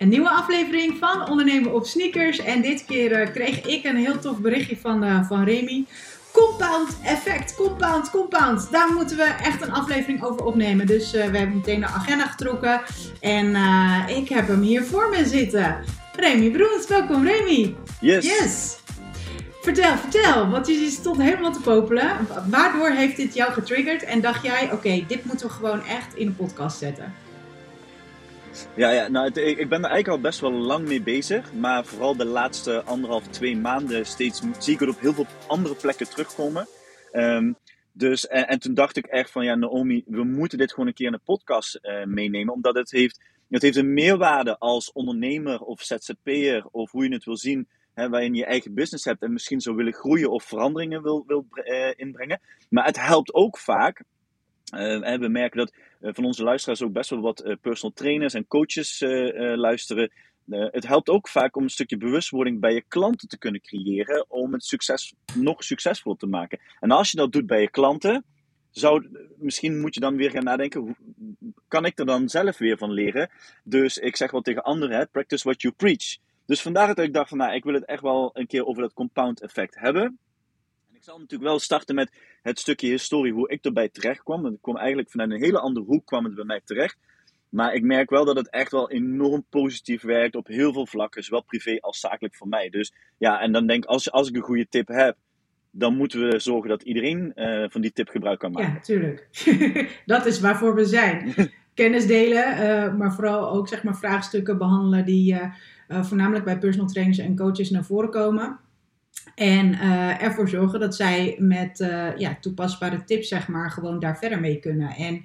Een nieuwe aflevering van Ondernemen op Sneakers. En dit keer uh, kreeg ik een heel tof berichtje van, uh, van Remy. Compound effect, compound, compound. Daar moeten we echt een aflevering over opnemen. Dus uh, we hebben meteen de agenda getrokken. En ik heb hem hier voor me zitten. Remy Broens, welkom Remy. Yes. Yes. Vertel, vertel, want je stond helemaal te popelen. Waardoor heeft dit jou getriggerd en dacht jij, oké, okay, dit moeten we gewoon echt in de podcast zetten? Ja, ja nou, ik, ben er eigenlijk al best wel lang mee bezig. Maar vooral de laatste anderhalf, twee maanden steeds zie ik het op heel veel andere plekken terugkomen. Um, dus, en, en, toen dacht ik echt van, ja Naomi, we moeten dit gewoon een keer in de podcast uh, meenemen. Omdat het heeft, het heeft een meerwaarde als ondernemer of ZZP'er of hoe je het wil zien hè, waarin je eigen business hebt en misschien zou willen groeien of veranderingen wil, wil uh, inbrengen. Maar het helpt ook vaak. Uh, we merken dat van onze luisteraars ook best wel wat personal trainers en coaches luisteren. het helpt ook vaak om een stukje bewustwording bij je klanten te kunnen creëren om het succes nog succesvol te maken. En als je dat doet bij je klanten, zou, misschien moet je dan weer gaan nadenken, kan ik er dan zelf weer van leren? Dus ik zeg wel tegen anderen, practice what you preach. Dus vandaar dat ik dacht van, nou, ik wil het echt wel een keer over dat compound effect hebben. Ik zal natuurlijk wel starten met het stukje historie, hoe ik erbij terecht kwam. Want ik kwam eigenlijk vanuit een hele andere hoek kwam het bij mij terecht. Maar ik merk wel dat het echt wel enorm positief werkt op heel veel vlakken, zowel privé als zakelijk voor mij. Dus ja, en dan denk ik, als, als ik een goede tip heb, dan moeten we zorgen dat iedereen uh, van die tip gebruik kan maken. Ja, tuurlijk. dat is waarvoor we zijn. Kennis delen, uh, maar vooral ook zeg maar, vraagstukken behandelen die uh, voornamelijk bij personal trainers en coaches naar voren komen. En ervoor zorgen dat zij met ja, toepasbare tips zeg maar, gewoon daar verder mee kunnen. En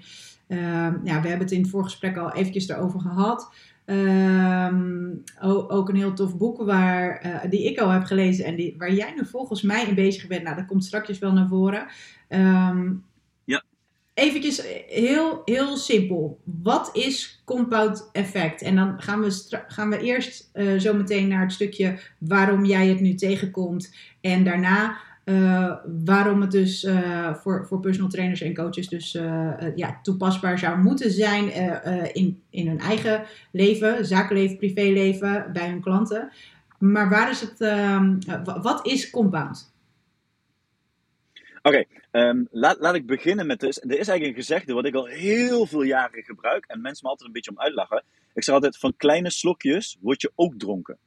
ja, we hebben het in het voorgesprek al eventjes erover gehad. Um, ook een heel tof boek waar, uh, die ik al heb gelezen en die, waar jij nu volgens mij in bezig bent. Nou, dat komt straks wel naar voren. Um. Eventjes heel, heel simpel. Wat is compound effect? En dan gaan we, gaan we eerst uh, zo meteen naar het stukje waarom jij het nu tegenkomt. En daarna uh, waarom het dus voor, voor personal trainers en coaches dus ja, toepasbaar zou moeten zijn in, in hun eigen leven, zakenleven, privéleven, bij hun klanten. Maar waar is het, ehm, wat is compound? Oké, okay, um, laat, laat ik beginnen met, dus, er is eigenlijk een gezegde wat ik al heel veel jaren gebruik en mensen me altijd een beetje om uitlachen. Ik zeg altijd, van kleine slokjes word je ook dronken.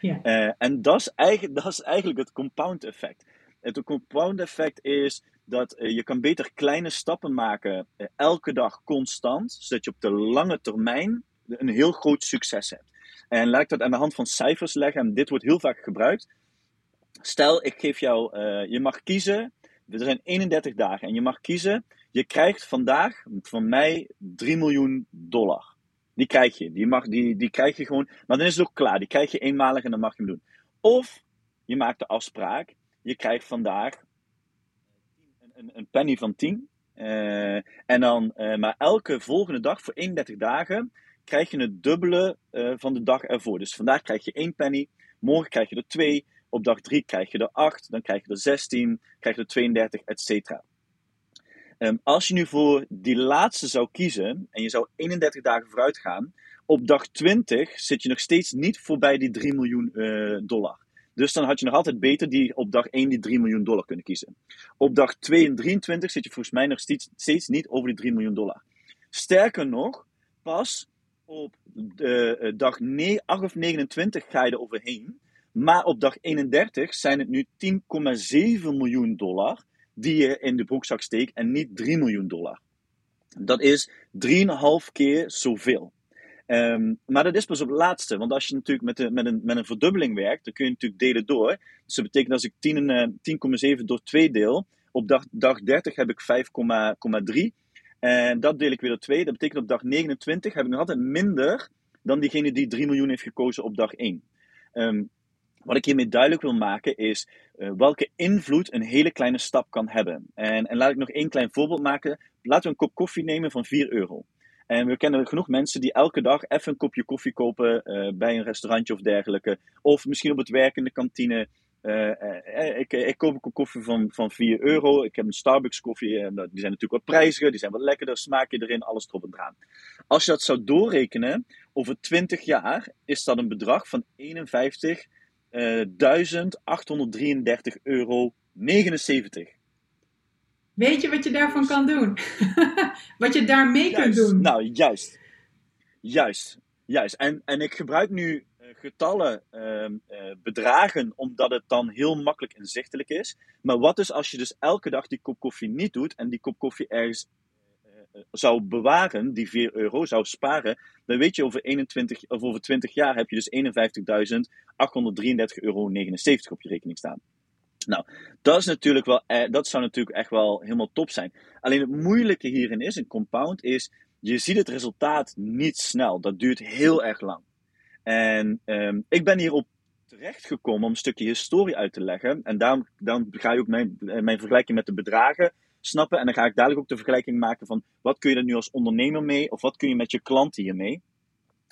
Ja. en dat is, eigenlijk, dat is eigenlijk het compound effect. Het compound effect is dat uh, je kan beter kleine stappen maken uh, elke dag constant, zodat je op de lange termijn een heel groot succes hebt. En laat ik dat aan de hand van cijfers leggen, en dit wordt heel vaak gebruikt. Stel, ik geef jou, je mag kiezen, er zijn 31 dagen en je mag kiezen, je krijgt vandaag van mij 3 miljoen dollar. Die krijg je, die, mag, die, die krijg je gewoon, maar dan is het ook klaar, die krijg je eenmalig en dan mag je hem doen. Of je maakt de afspraak, je krijgt vandaag een, een penny van 10. Uh, eh, en dan, uh, maar elke volgende dag voor 31 dagen krijg je het dubbele uh, van de dag ervoor. Dus vandaag krijg je 1 penny, morgen krijg je er 2, op dag 3 krijg je er 8, dan krijg je er 16, krijg je er 32, etc. Um, als je nu voor die laatste zou kiezen en je zou 31 dagen vooruit gaan, op dag 20 zit je nog steeds niet voorbij die 3 miljoen dollar. Dus dan had je nog altijd beter die op dag 1 die 3 miljoen dollar kunnen kiezen. Op dag 2 en 23 zit je volgens mij nog steeds, niet over die 3 miljoen dollar. Sterker nog, pas op de, uh, dag 8 of 29 ga je er overheen. Maar op dag 31 zijn het nu 10,7 miljoen dollar die je in de broekzak steekt en niet 3 miljoen dollar. Dat is 3,5 keer zoveel. Um, maar dat is pas op het laatste. Want als je natuurlijk met, de, met, een, met een verdubbeling werkt, dan kun je natuurlijk delen door. Dus dat betekent als ik 10,7 10, door 2 deel, op dag, dag 30 heb ik 5,3. En dat deel ik weer door 2. Dat betekent op dag 29 heb ik nog altijd minder dan diegene die 3 miljoen heeft gekozen op dag 1. Um, ehm, wat ik hiermee duidelijk wil maken is uh, welke invloed een hele kleine stap kan hebben. En, en laat ik nog één klein voorbeeld maken. Laten we een kop koffie nemen van 4 euro. En we kennen genoeg mensen die elke dag even een kopje koffie kopen uh, bij een restaurantje of dergelijke. Of misschien op het werk in de kantine. ik, ik koop een koffie van, van 4 euro. Ik heb een Starbucks koffie. die zijn natuurlijk wat prijziger. Die zijn wat lekkerder. Smaak je erin. Alles erop en. Als je dat zou doorrekenen. Over 20 jaar is dat een bedrag van 51 1833,79 euro. Weet je wat je daarvan kan doen? wat je daarmee kunt doen? Nou, juist. Juist. Juist. En, en ik gebruik nu eh, getallen, uh, uh, bedragen, omdat het dan heel makkelijk inzichtelijk is. Maar wat is als je dus elke dag die kop koffie niet doet en die kop koffie ergens zou bewaren, die 4 euro zou sparen, dan weet je over, 21, of over 20 jaar heb je dus 51.833,79 euro op je rekening staan. Nou, dat is natuurlijk wel, eh, dat zou natuurlijk echt wel helemaal top zijn. Alleen het moeilijke hierin is, een compound, is je ziet het resultaat niet snel. Dat duurt heel erg lang. En um, ik ben hierop terechtgekomen om een stukje historie uit te leggen. En daarom, dan ga je ook mijn, mijn vergelijking met de bedragen snappen. En dan ga ik dadelijk ook de vergelijking maken van wat kun je er nu als ondernemer mee, of wat kun je met je klanten hiermee.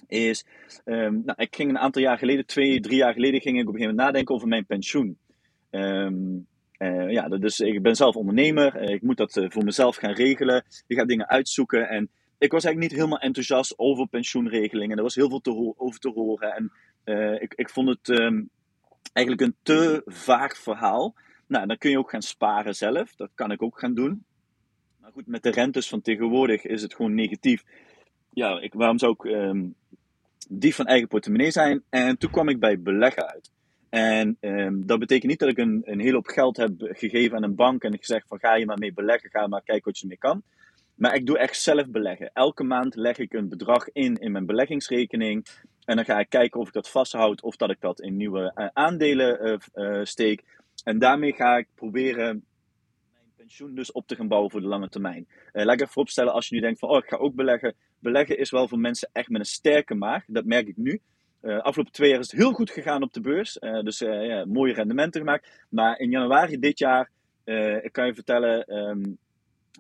Is, um, nou, ik ging een aantal jaar geleden, twee, drie jaar geleden, ging ik op een gegeven moment nadenken over mijn pensioen. Um, uh, ja, dus ik ben zelf ondernemer, eh, ik moet dat uh, voor mezelf gaan regelen. Ik ga dingen uitzoeken en ik was eigenlijk niet helemaal enthousiast over pensioenregelingen. Er was heel veel te over te horen en ik, ik vond het um, eigenlijk een te vaag verhaal. Nou, dan kun je ook gaan sparen zelf. Dat kan ik ook gaan doen. Maar goed, met de rentes van tegenwoordig is het gewoon negatief. Ja, ik, waarom zou ik um, die van eigen portemonnee zijn? En toen kwam ik bij beleggen uit. En um, dat betekent niet dat ik een, een hele hoop geld heb gegeven aan een bank en gezegd van ga je maar mee beleggen, ga maar kijken wat je ermee kan. Maar ik doe echt zelf beleggen. Elke maand leg ik een bedrag in in mijn beleggingsrekening. En dan ga ik kijken of ik dat vasthoud of dat ik dat in nieuwe uh, aandelen uh, uh, steek. En daarmee ga ik proberen mijn pensioen dus op te gaan bouwen voor de lange termijn. Uh, laat ik even opstellen als je nu denkt van, oh, ik ga ook beleggen. Beleggen is wel voor mensen echt met een sterke maag. Dat merk ik nu. Uh, afgelopen twee jaar is het heel goed gegaan op de beurs. Uh, dus uh, ja, mooie rendementen gemaakt. Maar in januari dit jaar, ik kan je vertellen, um,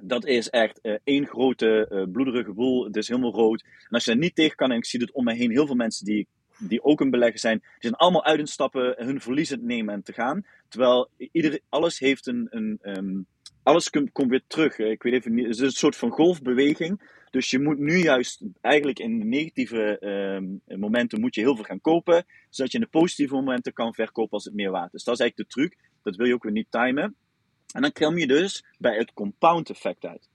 dat is echt één grote bloederige boel. Het is helemaal rood. En als je er niet tegen kan, en ik zie het om me heen, heel veel mensen die die ook een belegger zijn, die zijn allemaal uit hun stappen, hun verliezen nemen en te gaan. Terwijl ieder, alles heeft een. een um, alles komt, weer terug. Ik weet even niet. Het is een soort van golfbeweging. Dus je moet nu juist eigenlijk in de negatieve um, momenten moet je heel veel gaan kopen. Zodat je in de positieve momenten kan verkopen als het meer waard is. Dat is eigenlijk de truc. Dat wil je ook weer niet timen. En dan kom je dus bij het compound effect uit.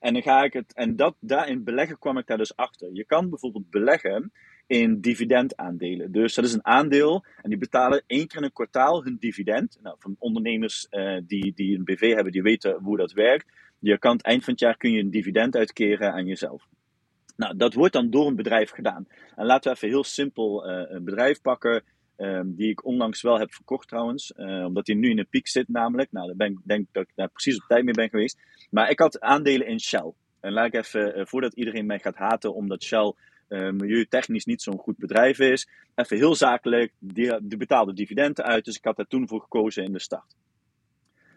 En dan ga ik het, en dat, daar in beleggen kwam ik daar dus achter. Je kan bijvoorbeeld beleggen in dividendaandelen. Dus dat is een aandeel en die betalen één keer in een kwartaal hun dividend. Nou, van ondernemers uh, die, die een BV hebben, die weten hoe dat werkt. Je kan eind van het jaar kun je een dividend uitkeren aan jezelf. Nou, dat wordt dan door een bedrijf gedaan. En laten we even heel simpel uh, een bedrijf pakken. Um, die ik onlangs wel heb verkocht trouwens. Uh, omdat die nu in een piek zit namelijk. Nou, daar ben ik denk dat ik daar precies op tijd mee ben geweest. Maar ik had aandelen in Shell. En laat ik even, voordat iedereen mij gaat haten omdat Shell uh, milieutechnisch niet zo'n goed bedrijf is. Even heel zakelijk, die betaalde dividenden uit. Dus ik had daar toen voor gekozen in de start.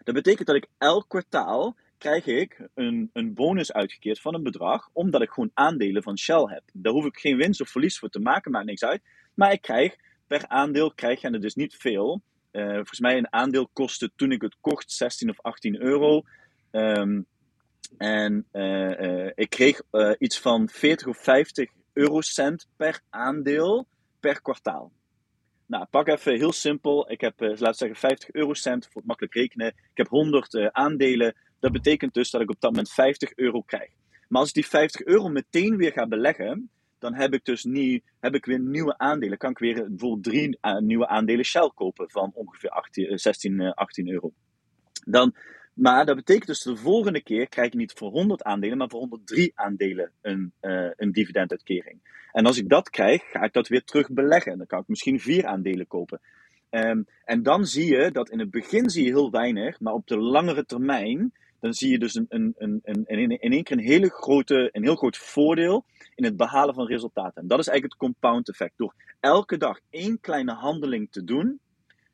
Dat betekent dat ik elk kwartaal krijg ik een, een bonus uitgekeerd van een bedrag, omdat ik gewoon aandelen van Shell heb. Daar hoef ik geen winst of verlies voor te maken, maakt niks uit. Maar ik krijg per aandeel krijg je er dus niet veel. Uh, volgens mij een aandeel kostte toen ik het kocht 16 of 18 euro. Um, en uh, ik kreeg iets van 40 of 50 eurocent per aandeel per kwartaal. Nou, pak even heel simpel. Ik heb, laten we zeggen, 50 eurocent voor het makkelijk rekenen. Ik heb 100 aandelen. Dat betekent dus dat ik op dat moment 50 euro krijg. Maar als ik die 50 euro meteen weer ga beleggen, dan heb ik dus niet, heb ik weer nieuwe aandelen. Kan ik weer bijvoorbeeld drie nieuwe aandelen Shell kopen van ongeveer 18, 16, 18 euro. Dan, maar dat betekent dus de volgende keer krijg ik niet voor 100 aandelen, maar voor 103 aandelen een, uh, een dividenduitkering. En als ik dat krijg, ga ik dat weer terug beleggen. Dan kan ik misschien vier aandelen kopen. Um, en dan zie je dat in het begin zie je heel weinig, maar op de langere termijn dan zie je dus een, een, een, een, in één keer een, hele grote, een heel groot voordeel in het behalen van resultaten. En dat is eigenlijk het compound effect. Door elke dag één kleine handeling te doen,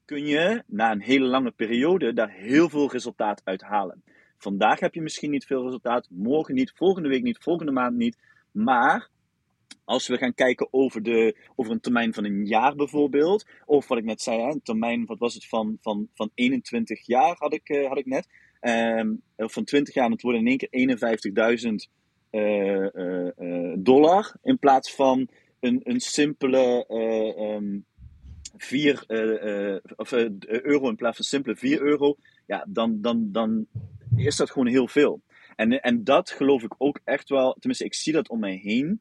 kun je na een hele lange periode daar heel veel resultaat uit halen. Vandaag heb je misschien niet veel resultaat, morgen niet, volgende week niet, volgende maand niet. Maar als we gaan kijken over, de, over een termijn van een jaar bijvoorbeeld, of wat ik net zei, een termijn, wat was het, van, van, van 21 jaar had ik, uh, had ik net, um, van 20 jaar, het worden in één keer 51.000 uh, uh, dollar, in plaats van een, een simpele um, 4 of, euro in plaats van simpele 4 euro, ja, dan, dan, dan is dat gewoon heel veel. En, en dat geloof ik ook echt wel, tenminste, ik zie dat om mij heen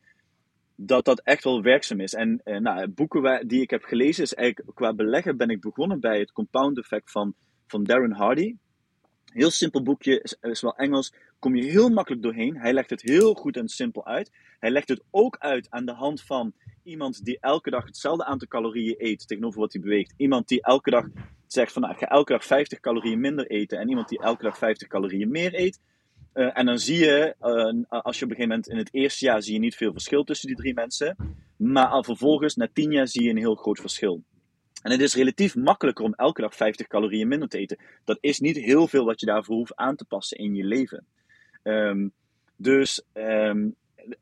dat dat echt wel werkzaam is. En nou, boeken die ik heb gelezen, is eigenlijk qua beleggen ben ik begonnen bij het Compound Effect van, van Darren Hardy. Heel simpel boekje, is, is, wel Engels, kom je heel makkelijk doorheen. Hij legt het heel goed en simpel uit. Hij legt het ook uit aan de hand van iemand die elke dag hetzelfde aantal calorieën eet tegenover wat hij beweegt. Iemand die elke dag zegt van nou, ik ga elke dag 50 calorieën minder eten. En iemand die elke dag 50 calorieën meer eet. Uh, en dan zie je, uh, als je op een gegeven moment in het eerste jaar zie je niet veel verschil tussen die drie mensen. Maar al vervolgens, na tien jaar, zie je een heel groot verschil. En het is relatief makkelijker om elke dag 50 calorieën minder te eten. Dat is niet heel veel wat je daarvoor hoeft aan te passen in je leven. Um, dus, um,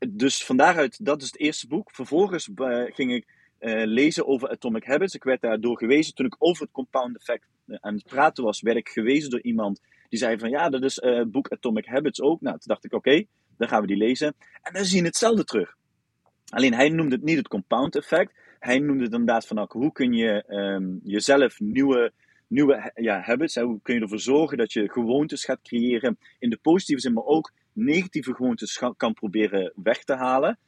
dus van daaruit, dat is het eerste boek. Vervolgens uh, ging ik lezen over Atomic Habits. Ik werd daardoor gewezen. Toen ik over het compound effect aan het praten was, werd ik gewezen door iemand die zei van ja, dat is het boek Atomic Habits ook. Nou, toen dacht ik oké, dan gaan we die lezen. En dan zie je hetzelfde terug. Alleen hij noemde het niet het compound effect. Hij noemde inderdaad van nou, hoe kun je um, jezelf nieuwe, nieuwe ja, habits, hè, hoe kun je ervoor zorgen dat je gewoontes gaat creëren in de positieve zin, maar ook negatieve gewoontes kan proberen weg te halen.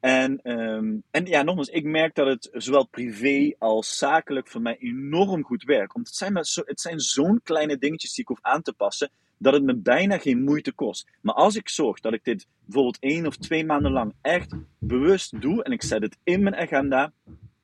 En, um, en ja, nogmaals, ik merk dat het zowel privé als zakelijk voor mij enorm goed werkt. Want het zijn, zo, het zijn zo'n kleine dingetjes die ik hoef aan te passen, dat het me bijna geen moeite kost. Maar als ik zorg dat ik dit bijvoorbeeld één of twee maanden lang echt bewust doe en ik zet het in mijn agenda,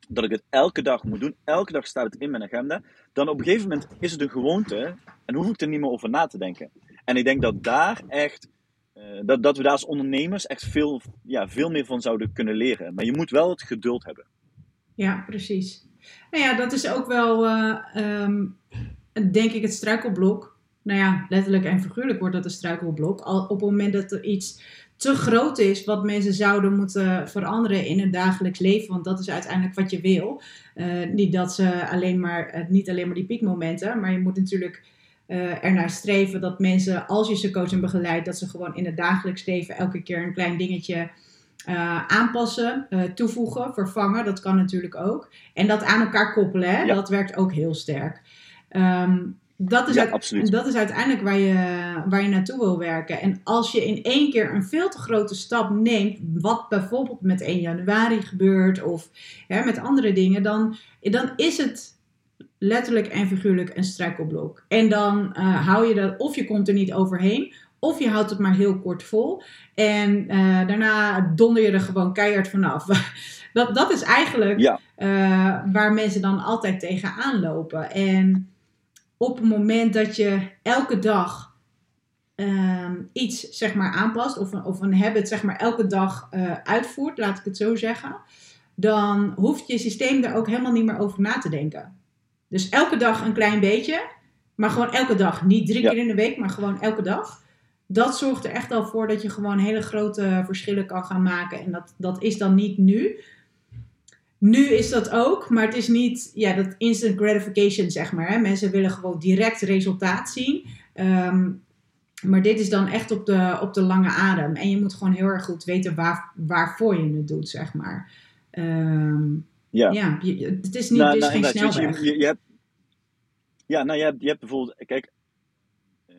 dat ik het elke dag moet doen, elke dag staat het in mijn agenda, dan op een gegeven moment is het een gewoonte en hoef ik er niet meer over na te denken. En ik denk dat daar echt uh, dat, dat we daar als ondernemers echt veel, ja, veel meer van zouden kunnen leren. Maar je moet wel het geduld hebben. Ja, precies. Nou ja, dat is ook wel, uh, um, denk ik, het struikelblok. Nou ja, letterlijk en figuurlijk wordt dat een struikelblok. Al op het moment dat er iets te groot is wat mensen zouden moeten veranderen in het dagelijks leven. Want dat is uiteindelijk wat je wil. Uh, niet dat ze alleen maar, niet alleen maar die piekmomenten, maar je moet natuurlijk uh, ernaar streven dat mensen, als je ze coach en begeleidt, dat ze gewoon in het dagelijks leven elke keer een klein dingetje uh, aanpassen, uh, toevoegen, vervangen. Dat kan natuurlijk ook. En dat aan elkaar koppelen, hè? Ja. dat werkt ook heel sterk. Um, dat, is ja, uit, dat is uiteindelijk waar je, waar je naartoe wil werken. En als je in één keer een veel te grote stap neemt, wat bijvoorbeeld met 1 januari gebeurt of hè, met andere dingen, dan, dan is het letterlijk en figuurlijk een struikelblok. En dan uh, hou je dat, of je komt er niet overheen, of je houdt het maar heel kort vol. En uh, daarna donder je er gewoon keihard vanaf. dat, dat is eigenlijk ja. uh, waar mensen dan altijd tegenaan lopen. En op het moment dat je elke dag um, iets zeg maar aanpast, of een, of een habit zeg maar elke dag uitvoert, laat ik het zo zeggen, dan hoeft je systeem daar ook helemaal niet meer over na te denken. Dus elke dag een klein beetje, maar gewoon elke dag. Niet drie keer in de week, maar gewoon elke dag. Dat zorgt er echt al voor dat je gewoon hele grote verschillen kan gaan maken. En dat, dat is dan niet nu. Nu is dat ook, maar het is niet ja, dat instant gratification, zeg maar. Hè. Mensen willen gewoon direct resultaat zien. Um, maar dit is dan echt op de, op de lange adem. En je moet gewoon heel erg goed weten waar, waarvoor je het doet, zeg maar. Um, ja, ja het is, niet, nou, het is nou, geen snelweg. Je, je, hebt, ja, nou je hebt, je hebt bijvoorbeeld, kijk,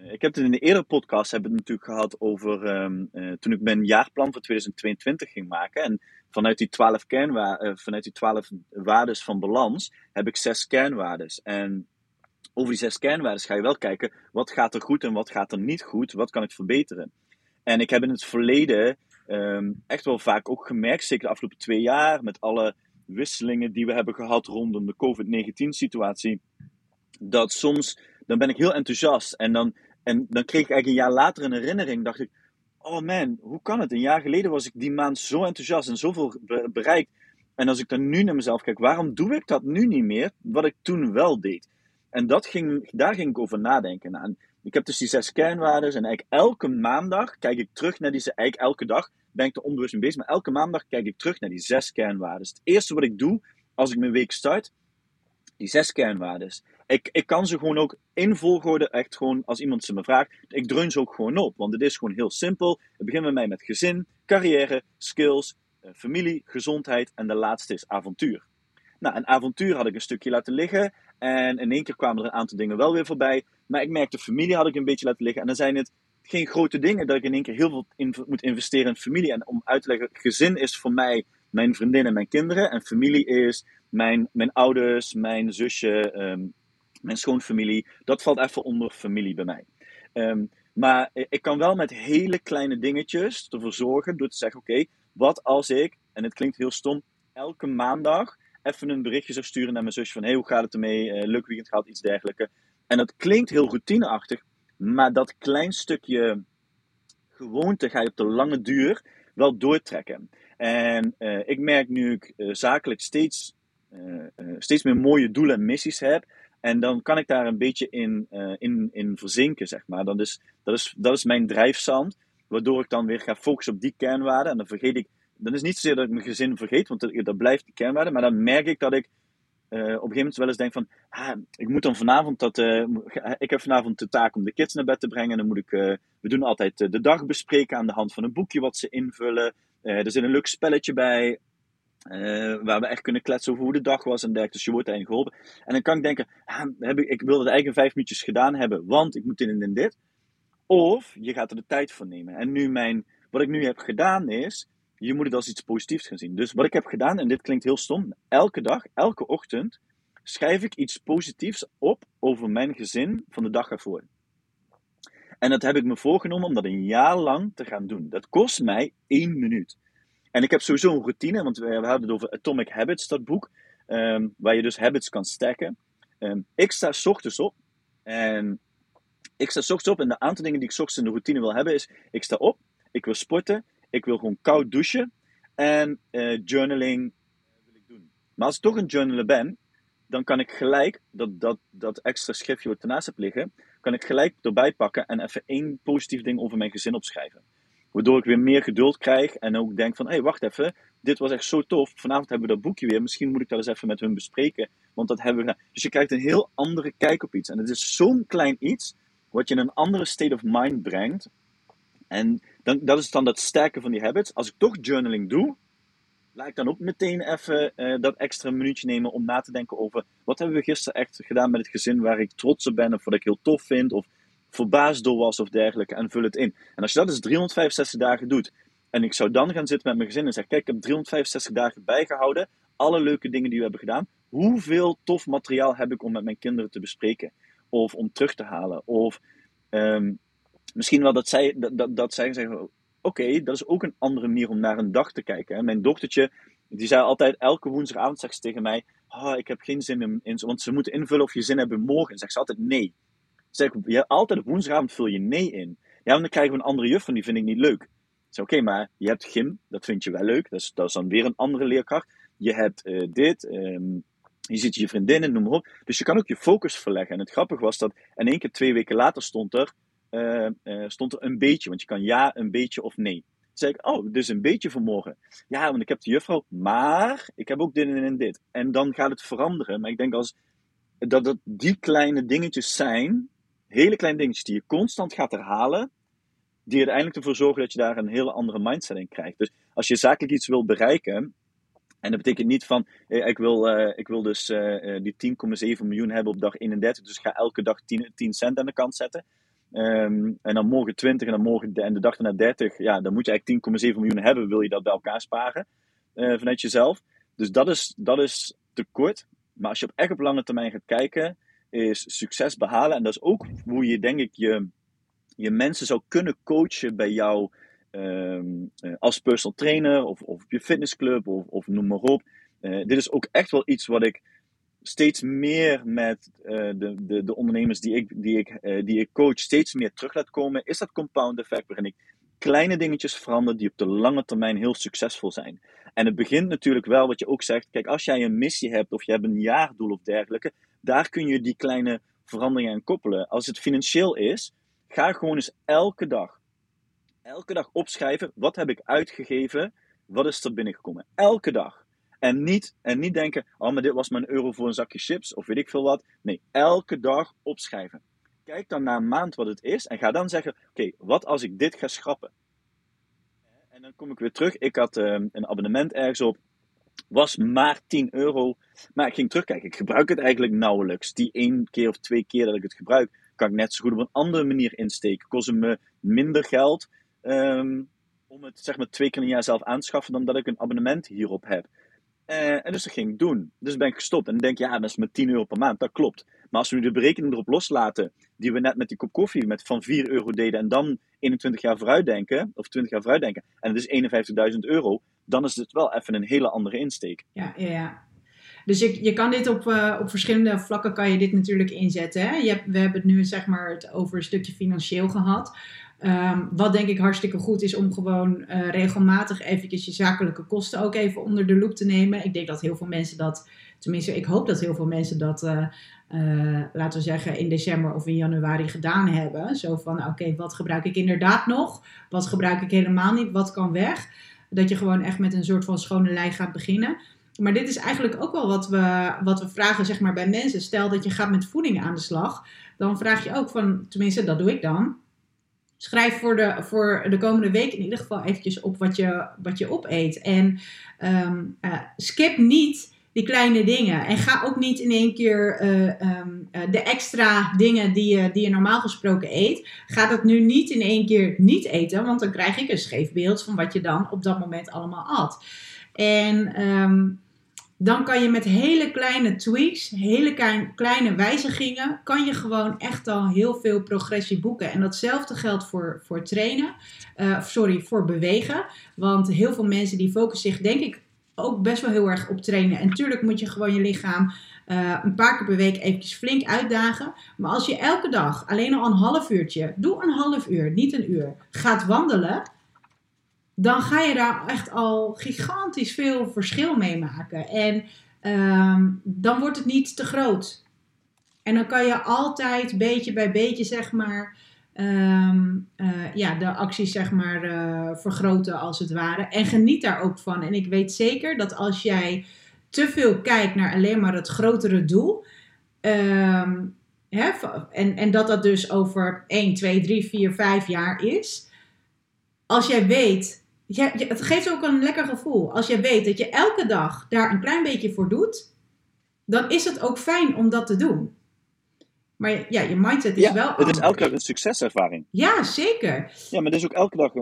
ik heb het in de eerdere podcast hebben natuurlijk gehad over um, uh, toen ik mijn jaarplan voor 2022 ging maken. En vanuit die 12 kernwaarden, uh, vanuit die 12 waardes van balans heb ik zes kernwaardes. En over die zes kernwaarden ga je wel kijken wat gaat er goed en wat gaat er niet goed, wat kan ik verbeteren. En ik heb in het verleden um, echt wel vaak ook gemerkt, zeker de afgelopen twee jaar, met alle wisselingen die we hebben gehad rondom de COVID-19-situatie, dat soms, dan ben ik heel enthousiast en dan, en dan kreeg ik eigenlijk een jaar later een herinnering, dacht ik, oh man, hoe kan het? Een jaar geleden was ik die maand zo enthousiast en zoveel bereikt. En als ik dan nu naar mezelf kijk, waarom doe ik dat nu niet meer, wat ik toen wel deed? En dat ging, daar ging ik over nadenken. En ik heb dus die zes kernwaarden en eigenlijk elke maandag kijk ik terug naar die, eigenlijk elke dag ben ik er onbewust bezig. Maar elke maandag kijk ik terug naar die zes kernwaarden. Het eerste wat ik doe als ik mijn week start, die zes kernwaarden. Ik, ik kan ze gewoon ook in volgorde, echt gewoon als iemand ze me vraagt, ik dreun ze ook gewoon op. Want het is gewoon heel simpel. Het begint bij mij met gezin, carrière, skills, eh, familie, gezondheid en de laatste is avontuur. Nou, een avontuur had ik een stukje laten liggen. En in één keer kwamen er een aantal dingen wel weer voorbij. Maar ik merkte, familie had ik een beetje laten liggen. En dan zijn het geen grote dingen dat ik in één keer heel veel in, moet investeren in familie. En om uit te leggen, gezin is voor mij mijn vriendin en mijn kinderen. En familie is mijn, mijn ouders, mijn zusje, ehm, mijn schoonfamilie. Dat valt even onder familie bij mij. Ehm, maar ik kan wel met hele kleine dingetjes ervoor zorgen door te zeggen: oké, wat als ik, en het klinkt heel stom, elke maandag even een berichtje zou sturen naar mijn zusje van hey, hoe gaat het ermee? Uh, leuk weekend gehad, iets dergelijks. En dat klinkt heel routineachtig, maar dat klein stukje gewoonte ga je op de lange duur wel doortrekken. En uh, ik merk nu ik uh, zakelijk steeds, steeds meer mooie doelen en missies heb. En dan kan ik daar een beetje in, in, in verzinken, zeg maar. Dat is, dat, is, dat is mijn drijfzand, waardoor ik dan weer ga focussen op die kernwaarden. En dan vergeet ik dan is niet zozeer dat ik mijn gezin vergeet, want dat, dat blijft de kernwaarde. Maar dan merk ik dat ik op een gegeven moment wel eens denk van, ah, ik moet dan vanavond dat, ik heb vanavond de taak om de kids naar bed te brengen. En dan moet ik, we doen altijd de dag bespreken aan de hand van een boekje wat ze invullen. Er zit een leuk spelletje bij, waar we echt kunnen kletsen over hoe de dag was en dergelijke. Dus je wordt daarin geholpen. En dan kan ik denken, ah, heb ik, ik wil het eigenlijk vijf minuutjes gedaan hebben, want ik moet dit en dit. Of je gaat er de tijd voor nemen. En nu mijn, wat ik nu heb gedaan is, je moet het als iets positiefs gaan zien. Dus wat ik heb gedaan, en dit klinkt heel stom, elke dag, elke ochtend, schrijf ik iets positiefs op over mijn gezin van de dag ervoor. En dat heb ik me voorgenomen om dat een jaar lang te gaan doen. Dat kost mij één minuut. En ik heb sowieso een routine, want we, hadden het over Atomic Habits, dat boek, ehm, waar je dus habits kan stacken. Um, ik sta s ochtends op en ik sta s ochtends op en de aantal dingen die ik s ochtends in de routine wil hebben is, ik sta op, ik wil sporten, ik wil gewoon koud douchen en uh, journaling wil ik doen. Maar als ik toch een journaler ben, dan kan ik gelijk dat, dat, dat extra schriftje wat ernaast heb liggen, kan ik gelijk erbij pakken en even één positief ding over mijn gezin opschrijven. Waardoor ik weer meer geduld krijg en ook denk van, hé, hey, wacht even, dit was echt zo tof. Vanavond hebben we dat boekje weer, misschien moet ik dat eens even met hun bespreken, want dat hebben we gedaan. Dus je krijgt een heel andere kijk op iets. En het is zo'n klein iets, wat je in een andere state of mind brengt. En dan, dat is dan dat sterke van die habits. Als ik toch journaling doe, laat ik dan ook meteen even uh, dat extra minuutje nemen om na te denken over wat hebben we gisteren echt gedaan met het gezin waar ik trots op ben of wat ik heel tof vind of verbaasd door was of dergelijke en vul het in. En als je dat eens 365 dagen doet en ik zou dan gaan zitten met mijn gezin en zeggen, kijk ik heb 365 dagen bijgehouden, alle leuke dingen die we hebben gedaan, hoeveel tof materiaal heb ik om met mijn kinderen te bespreken of om terug te halen of um, misschien wel dat zij, dat, dat, dat zij zeggen, oké, dat is ook een andere manier om naar een dag te kijken. Mijn dochtertje, die zei altijd, elke woensdagavond zegt ze tegen mij, oh, ik heb geen zin in, want ze moeten invullen of je zin hebben morgen. En zegt ze altijd nee. Zeg, je, altijd op woensdagavond vul je nee in. Ja, dan krijgen we een andere juf van, die vind ik niet leuk. Ik zeg, oké, maar je hebt gym, dat vind je wel leuk. Dat is, dat is dan weer een andere leerkracht. Je hebt uh, dit, um, je ziet je vriendinnen, noem maar op. Dus je kan ook je focus verleggen. En het grappige was dat in één keer twee weken later stond er, uh, uh, stond er een beetje. Want je kan ja, een beetje of nee. Toen zei ik, oh, dus een beetje voor morgen. Ja, want ik heb de juffrouw, maar ik heb ook dit en dit. En dan gaat het veranderen. Maar ik denk als, dat dat die kleine dingetjes zijn, hele kleine dingetjes die je constant gaat herhalen, die uiteindelijk ervoor zorgen dat je daar een hele andere mindset in krijgt. Dus als je zakelijk iets wil bereiken, en dat betekent niet van, ik wil, ik wil dus die 10,7 miljoen hebben op dag 31, dus ik ga elke dag 10, 10 cent aan de kant zetten. Um, en dan morgen 20 en dan morgen en de dag erna 30. Ja, dan moet je eigenlijk 10,7 miljoen hebben, wil je dat bij elkaar sparen uh, vanuit jezelf. Dus dat is, dat is te kort. Maar als je op echt op lange termijn gaat kijken, is succes behalen. En dat is ook hoe je, denk ik, je, je mensen zou kunnen coachen bij jou um, als personal trainer of, of op je fitnessclub of, of noem maar op. Uh, dit is ook echt wel iets wat ik steeds meer met uh, de, de, de ondernemers die ik, die, ik, uh, die ik coach steeds meer terug laat komen, is dat compound effect waarin ik kleine dingetjes verander die op de lange termijn heel succesvol zijn. En het begint natuurlijk wel wat je ook zegt, kijk als jij een missie hebt of je hebt een jaardoel of dergelijke, daar kun je die kleine veranderingen aan koppelen. Als het financieel is, ga gewoon eens elke dag Elke dag opschrijven, wat heb ik uitgegeven, wat is er binnengekomen. Elke dag. En niet, en niet denken, oh, maar dit was een euro voor een zakje chips of weet ik veel wat. Nee, elke dag opschrijven. Kijk dan na een maand wat het is en ga dan zeggen, oké, wat als ik dit ga schrappen? En dan kom ik weer terug. Ik had ehm, een abonnement ergens op, was maar 10 euro. Maar ik ging terugkijken, ik gebruik het eigenlijk nauwelijks. Die één keer of twee keer dat ik het gebruik, kan ik net zo goed op een andere manier insteken. Kost me minder geld ehm, om het zeg maar twee keer een jaar zelf aanschaffen dan dat ik een abonnement hierop heb. Uh, en dus dat ging ik doen. Dus ben ik gestopt. En denk je, ja, dat is met 10 euro per maand. Dat klopt. Maar als we nu de berekening erop loslaten, die we net met die kop koffie met van 4 euro deden, en dan 21 jaar vooruit denken, of 20 jaar vooruit denken, en het is 51.000 euro, dan is het wel even een hele andere insteek. Ja, ja, ja. Dus je, je kan dit op, uh, op verschillende vlakken kan je dit natuurlijk inzetten. Hè? Je we hebben het nu zeg maar het over een stukje financieel gehad. Um, wat denk ik hartstikke goed is om gewoon uh, regelmatig eventjes je zakelijke kosten ook even onder de loep te nemen. Ik denk dat heel veel mensen dat, tenminste ik hoop dat heel veel mensen dat, uh, uh, laten we zeggen, in december of in januari gedaan hebben. Zo van, oké, wat gebruik ik inderdaad nog? Wat gebruik ik helemaal niet? Wat kan weg? Dat je gewoon echt met een soort van schone lei gaat beginnen. Maar dit is eigenlijk ook wel wat we, wat we vragen zeg maar, bij mensen. Stel dat je gaat met voeding aan de slag. Dan vraag je ook van, tenminste dat doe ik dan schrijf voor de, voor de komende week in ieder geval eventjes op wat je, wat je opeet. En um, uh, skip niet die kleine dingen. En ga ook niet in één keer uh, um, uh, de extra dingen die je, die je normaal gesproken eet. Ga dat nu niet in één keer niet eten. Want dan krijg ik een scheef beeld van wat je dan op dat moment allemaal at. En um, dan kan je met hele kleine tweaks, hele kleine wijzigingen, kan je gewoon echt al heel veel progressie boeken. En datzelfde geldt voor, voor trainen, uh, sorry, voor bewegen. Want heel veel mensen die focussen zich, denk ik, ook best wel heel erg op trainen. En natuurlijk moet je gewoon je lichaam uh, een paar keer per week eventjes flink uitdagen. Maar als je elke dag alleen al een half uurtje, doe een half uur, niet een uur, gaat wandelen dan ga je daar echt al gigantisch veel verschil mee maken. En um, dan wordt het niet te groot. En dan kan je altijd beetje bij beetje, zeg maar, um, uh, ja, de acties zeg maar, uh, vergroten als het ware. En geniet daar ook van. En ik weet zeker dat als jij te veel kijkt naar alleen maar het grotere doel. Um, hè, en, en dat dat dus over 1, 2, 3, 4, 5 jaar is. Als jij weet het geeft ook een lekker gevoel. Als je weet dat je elke dag daar een klein beetje voor doet, dan is het ook fijn om dat te doen. Maar ja, je mindset is ja, wel. Het is elke dag een succeservaring. Ja, zeker. Ja, maar het is ook elke dag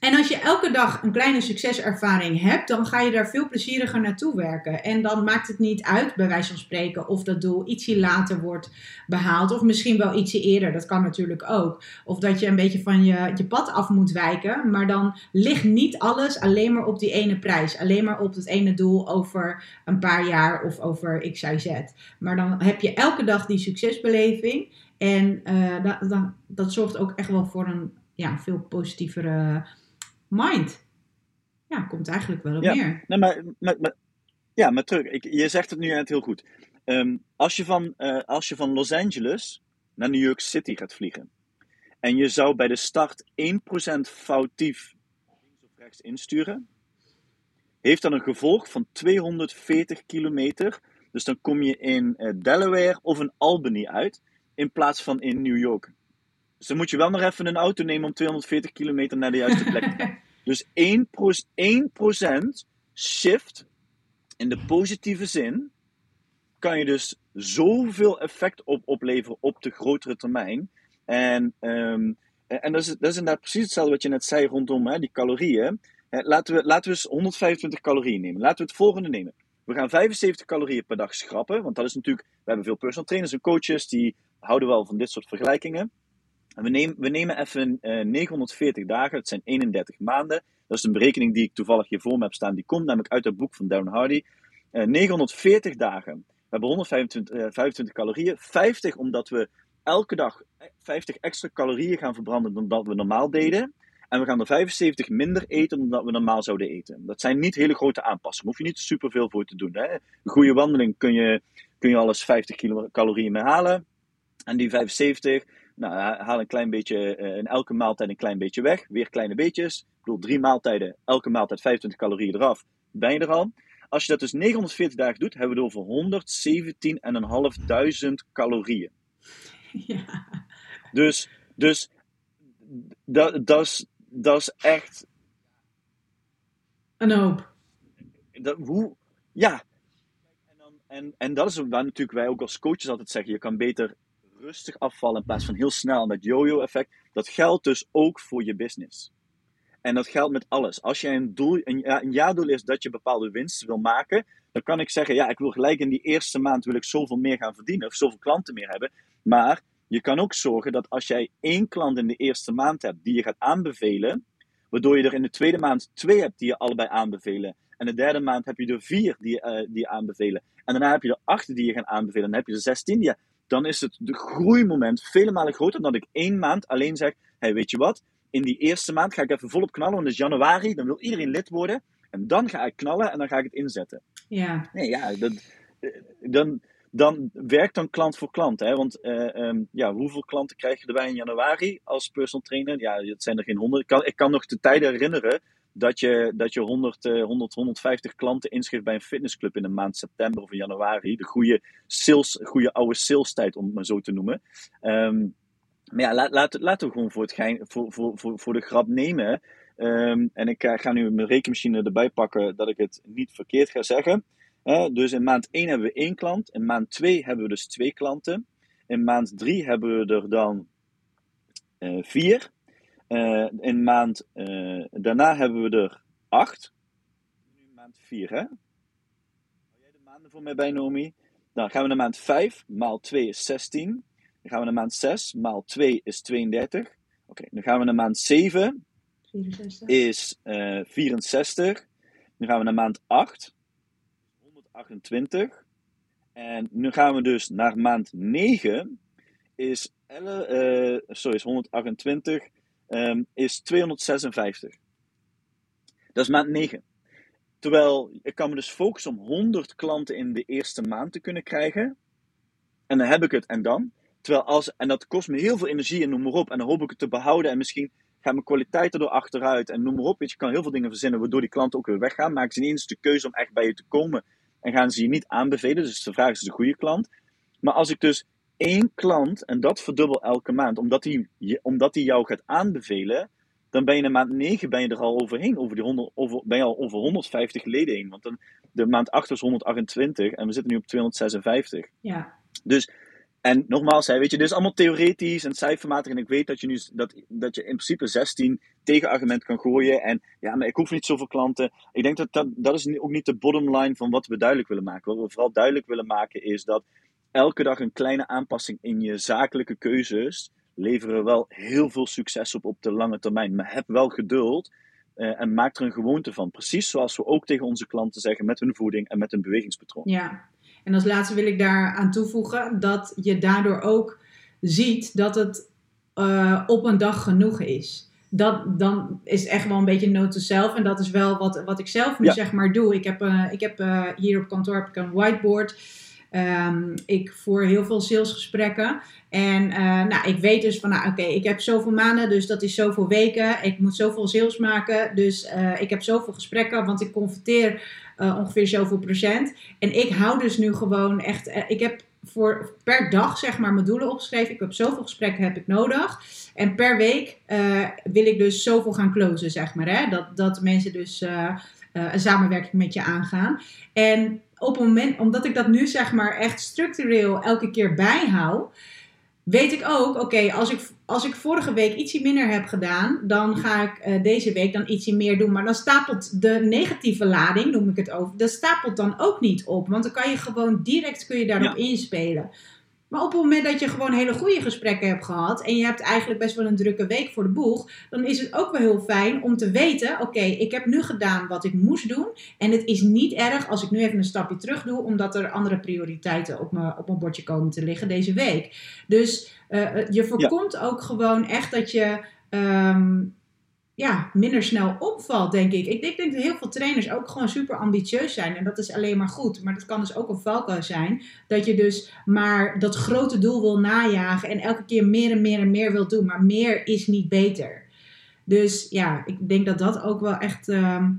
en als je elke dag een kleine succeservaring hebt, dan ga je daar veel plezieriger naartoe werken. En dan maakt het niet uit, bij wijze van spreken, of dat doel ietsje later wordt behaald. Of misschien wel ietsje eerder, dat kan natuurlijk ook. Of dat je een beetje van je, je pad af moet wijken. Maar dan ligt niet alles alleen maar op die ene prijs. Alleen maar op het ene doel over een paar jaar of over X, Y, Z. Maar dan heb je elke dag die succesbeleving. En dat, dat, dat zorgt ook echt wel voor een ja, veel positievere mind. Ja, komt eigenlijk wel op ja, neer. Nee, maar, maar, maar, ja, maar terug. Ik, je zegt het nu net heel goed. Um, als, je van, uh, als je van Los Angeles naar New York City gaat vliegen. En je zou bij de start 1% foutief links of rechts insturen. Heeft dan een gevolg van 240 kilometer. Dus dan kom je in uh, Delaware of in Albany uit. In plaats van in New York. Dus dan moet je wel nog even een auto nemen om 240 kilometer naar de juiste plek te gaan. dus 1%, 1% shift in de positieve zin kan je dus zoveel effect op, opleveren op de grotere termijn. En, um, en dat, is, dat is inderdaad precies hetzelfde wat je net zei rondom hè, die calorieën. Laten we, laten we eens 125 calorieën nemen. Laten we het volgende nemen. We gaan 75 calorieën per dag schrappen. Want dat is natuurlijk, we hebben veel personal trainers en coaches die houden wel van dit soort vergelijkingen. We, nemen, we nemen even uh, eh, 940 dagen, dat zijn 31 maanden. Dat is een berekening die ik toevallig hier voor me heb staan. Die komt namelijk uit het boek van Darren Hardy. Uh, eh, 940 dagen. We hebben 125 uh, 25 calorieën. 50 omdat we elke dag 50 extra calorieën gaan verbranden dan dat we normaal deden. En we gaan er 75 minder eten dan dat we normaal zouden eten. Dat zijn niet hele grote aanpassingen. Hoef je niet superveel voor te doen. Hè? Een goede wandeling kun je, kun je alles 50 calorieën mee halen. En die 75, Nou, haal een klein beetje, in elke maaltijd een klein beetje weg. Weer kleine beetjes. Ik bedoel, drie maaltijden, elke maaltijd 25 calorieën eraf. Ben je er al. Als je dat dus 940 dagen doet, hebben we het over 117.500 calorieën. Ja. Dus, dus dat, dat, is, dat is echt. Een hoop. Dat, hoe, ja. En, en, en dat is waar natuurlijk wij ook als coaches altijd zeggen: je kan beter rustig afvallen in plaats van heel snel met yo-yo-effect. Dat geldt dus ook voor je business. En dat geldt met alles. Als jij een, doel, een, jaardoel is dat je bepaalde winsten wil maken, dan kan ik zeggen: ja, ik wil gelijk in die eerste maand wil ik zoveel meer gaan verdienen of zoveel klanten meer hebben. Maar je kan ook zorgen dat als jij één klant in de eerste maand hebt die je gaat aanbevelen, waardoor je er in de tweede maand twee hebt die je allebei aanbevelen. En de derde maand heb je er vier die, uh, die aanbevelen. En daarna heb je er acht die je gaan aanbevelen. En dan heb je er zestien die je... Dan is het de groeimoment vele malen groter dan dat ik één maand alleen zeg: hey, weet je wat? In die eerste maand ga ik even volop knallen, want het is januari, dan wil iedereen lid worden. En dan ga ik knallen en dan ga ik het inzetten. Ja. Nee, ja, dat, eh, dan, dan werkt dan klant voor klant. Hè? Want uh, um, ja, hoeveel klanten krijg je erbij in januari als personal trainer? Ja, het zijn er geen honderd. Ik kan, ik kan nog de tijden herinneren dat je, dat je 100, uh, 100, 150 klanten inschrijft bij een fitnessclub in de maand september of januari. De goede, sales, goede oude sales tijd, om het maar zo te noemen. Um, maar ja, laat, laat, laten we gewoon voor, het gein, voor, voor, voor, voor de grap nemen. Um, en ik ga nu mijn rekenmachine erbij pakken dat ik het niet verkeerd ga zeggen dus in maand 1 hebben we één klant. In maand 2 hebben we dus twee klanten. In maand 3 hebben we er dan uh, vier. Uh, in maand uh, daarna hebben we er acht. Nu maand 4, hè? Hou jij de maanden voor mij bij, Nomi? Dan gaan we naar maand 5. Maal 2 is 16. Dan gaan we naar maand 6. Maal 2 is 32. Oké, okay, dan gaan we naar maand 7. 64. Is 64. Dan gaan we naar maand 8. 28. En nu gaan we dus naar maand 9. Is, uh, sorry, is 128. Um, is 256. Dat is maand 9. Terwijl ik kan me dus focussen om 100 klanten in de eerste maand te kunnen krijgen. En dan heb ik het en dan. Terwijl als, en dat kost me heel veel energie en noem maar op. En dan hoop ik het te behouden. En misschien gaat mijn kwaliteit erdoor achteruit. En noem maar op. Weet je, kan heel veel dingen verzinnen waardoor die klanten ook weer weggaan. Maken ze niet eens de keuze om echt bij je te komen en gaan ze je niet aanbevelen. Dus de vraag is de goede klant. Maar als ik dus één klant, en dat verdubbel elke maand, omdat hij, omdat hij jou gaat aanbevelen, dan ben je in maand 9 ben je er al overheen. Over die 100, over, ben je al over 150 leden heen. Want dan, de maand 8 was 128 en we zitten nu op 256. Ja. Dus en nogmaals, hè, weet je, dit is allemaal theoretisch en cijfermatig. En ik weet dat je nu dat, dat je in principe 16 tegenargument kan gooien. En ja, maar ik hoef niet zoveel klanten. Ik denk dat dat, dat is ook niet de bottom line van wat we duidelijk willen maken. Wat we vooral duidelijk willen maken is dat elke dag een kleine aanpassing in je zakelijke keuzes leveren wel heel veel succes op op de lange termijn. Maar heb wel geduld uh, en maak er een gewoonte van. Precies zoals we ook tegen onze klanten zeggen met hun voeding en met hun bewegingspatroon. Ja, en als laatste wil ik daar aan toevoegen dat je daardoor ook ziet dat het uh, op een dag genoeg is. Dat dan is echt wel een beetje note to self. En dat is wel wat, wat ik zelf nu ja. zeg maar doe. Ik heb, uh, ik heb hier op kantoor heb ik een whiteboard. Um, ik voer heel veel salesgesprekken. En uh, nou, ik weet dus van, nou, oké, ik heb zoveel maanden, dus dat is zoveel weken. Ik moet zoveel sales maken, dus uh, ik heb zoveel gesprekken, want ik converteer uh, ongeveer zoveel procent. En ik hou dus nu gewoon echt, ik heb voor per dag zeg maar mijn doelen opgeschreven. Ik heb zoveel gesprekken heb ik nodig. En per week wil ik dus zoveel gaan closen, zeg maar. Hè? Dat, dat mensen dus een samenwerking met je aangaan. En op het moment, omdat ik dat nu zeg maar echt structureel elke keer bijhoud, weet ik ook, oké, als, ik, als ik vorige week ietsje minder heb gedaan, dan ga ik uh, deze week dan ietsje meer doen. Maar dan stapelt de negatieve lading, noem ik het over, dat stapelt dan ook niet op. Want dan kan je gewoon direct kun je daarop ja. inspelen. Maar op het moment dat je gewoon hele goede gesprekken hebt gehad en je hebt eigenlijk best wel een drukke week voor de boeg, dan is het ook wel heel fijn om te weten: oké, okay, ik heb nu gedaan wat ik moest doen. En het is niet erg als ik nu even een stapje terug doe, omdat er andere prioriteiten op mijn, op mijn bordje komen te liggen deze week. Dus uh, je voorkomt ja. ook gewoon echt dat je. Um, ja, minder snel opvalt, denk ik. Ik denk, denk dat heel veel trainers ook gewoon super ambitieus zijn. En dat is alleen maar goed. Maar dat kan dus ook een valkuil zijn. Dat je dus maar dat grote doel wil najagen. En elke keer meer en meer en meer wil doen. Maar meer is niet beter. Dus ja, ik denk dat dat ook wel echt. Ehm,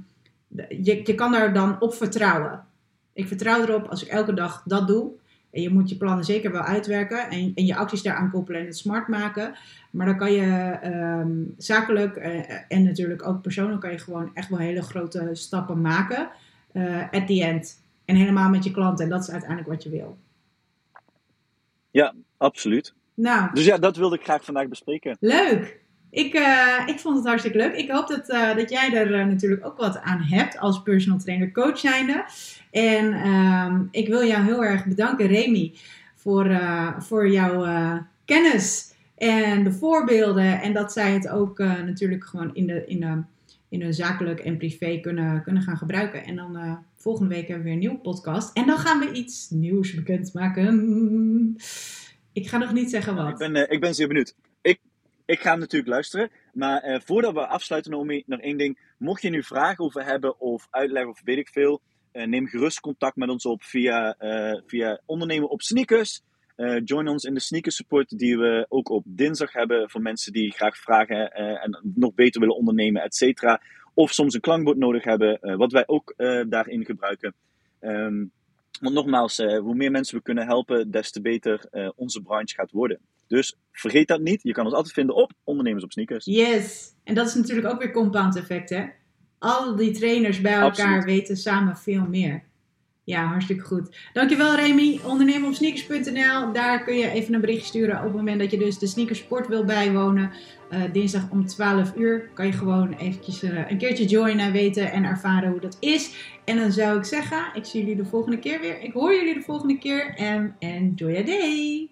je, je kan daar dan op vertrouwen. Ik vertrouw erop als ik elke dag dat doe. En je moet je plannen zeker wel uitwerken en, en je acties daaraan koppelen en het smart maken. Maar dan kan je ehm, zakelijk uh, en natuurlijk ook persoonlijk kan je gewoon echt wel hele grote stappen maken. Uh, at the end. En helemaal met je klanten. En dat is uiteindelijk wat je wil. Ja, absoluut. Nou. Dus ja, dat wilde ik graag vandaag bespreken. Leuk! Ik, uh, ik vond het hartstikke leuk. Ik hoop dat, uh, dat jij er uh, natuurlijk ook wat aan hebt als personal trainer coach zijnde. En ehm, ik wil jou heel erg bedanken, Remy, voor, voor jouw kennis en de voorbeelden. En dat zij het ook natuurlijk gewoon in de, in, de, in zakelijk en privé kunnen, kunnen gaan gebruiken. En dan volgende week hebben we weer een nieuwe podcast. En dan gaan we iets nieuws bekendmaken. Ik ga nog niet zeggen wat. Ik ben, ik ben zeer benieuwd ik ga natuurlijk luisteren. Maar uh, voordat we afsluiten, Naomi, nog één ding. Mocht je nu vragen over hebben of uitleggen of weet ik veel, uh, neem gerust contact met ons op via, uh, via Ondernemen op Sneakers. join ons in de sneakers support die we ook op dinsdag hebben voor mensen die graag vragen en nog beter willen ondernemen, et cetera. Of soms een klankbord nodig hebben, wat wij ook daarin gebruiken. Um, want nogmaals, hoe meer mensen we kunnen helpen, des te beter onze branche gaat worden. Dus vergeet dat niet. Je kan ons altijd vinden op Ondernemers op Sneakers. Yes. En dat is natuurlijk ook weer compound effect, hè? Al die trainers bij elkaar weten samen veel meer. Ja, hartstikke goed. Dankjewel Remy. Ondernemeropsneakers.nl. Daar kun je even een berichtje sturen op het moment dat je dus de sneakersport wil bijwonen. Uh, dinsdag om 12 uur kan je gewoon eventjes uh, een keertje joinen, weten en ervaren hoe dat is. En dan zou ik zeggen, ik zie jullie de volgende keer weer. Ik hoor jullie de volgende keer en enjoy your day.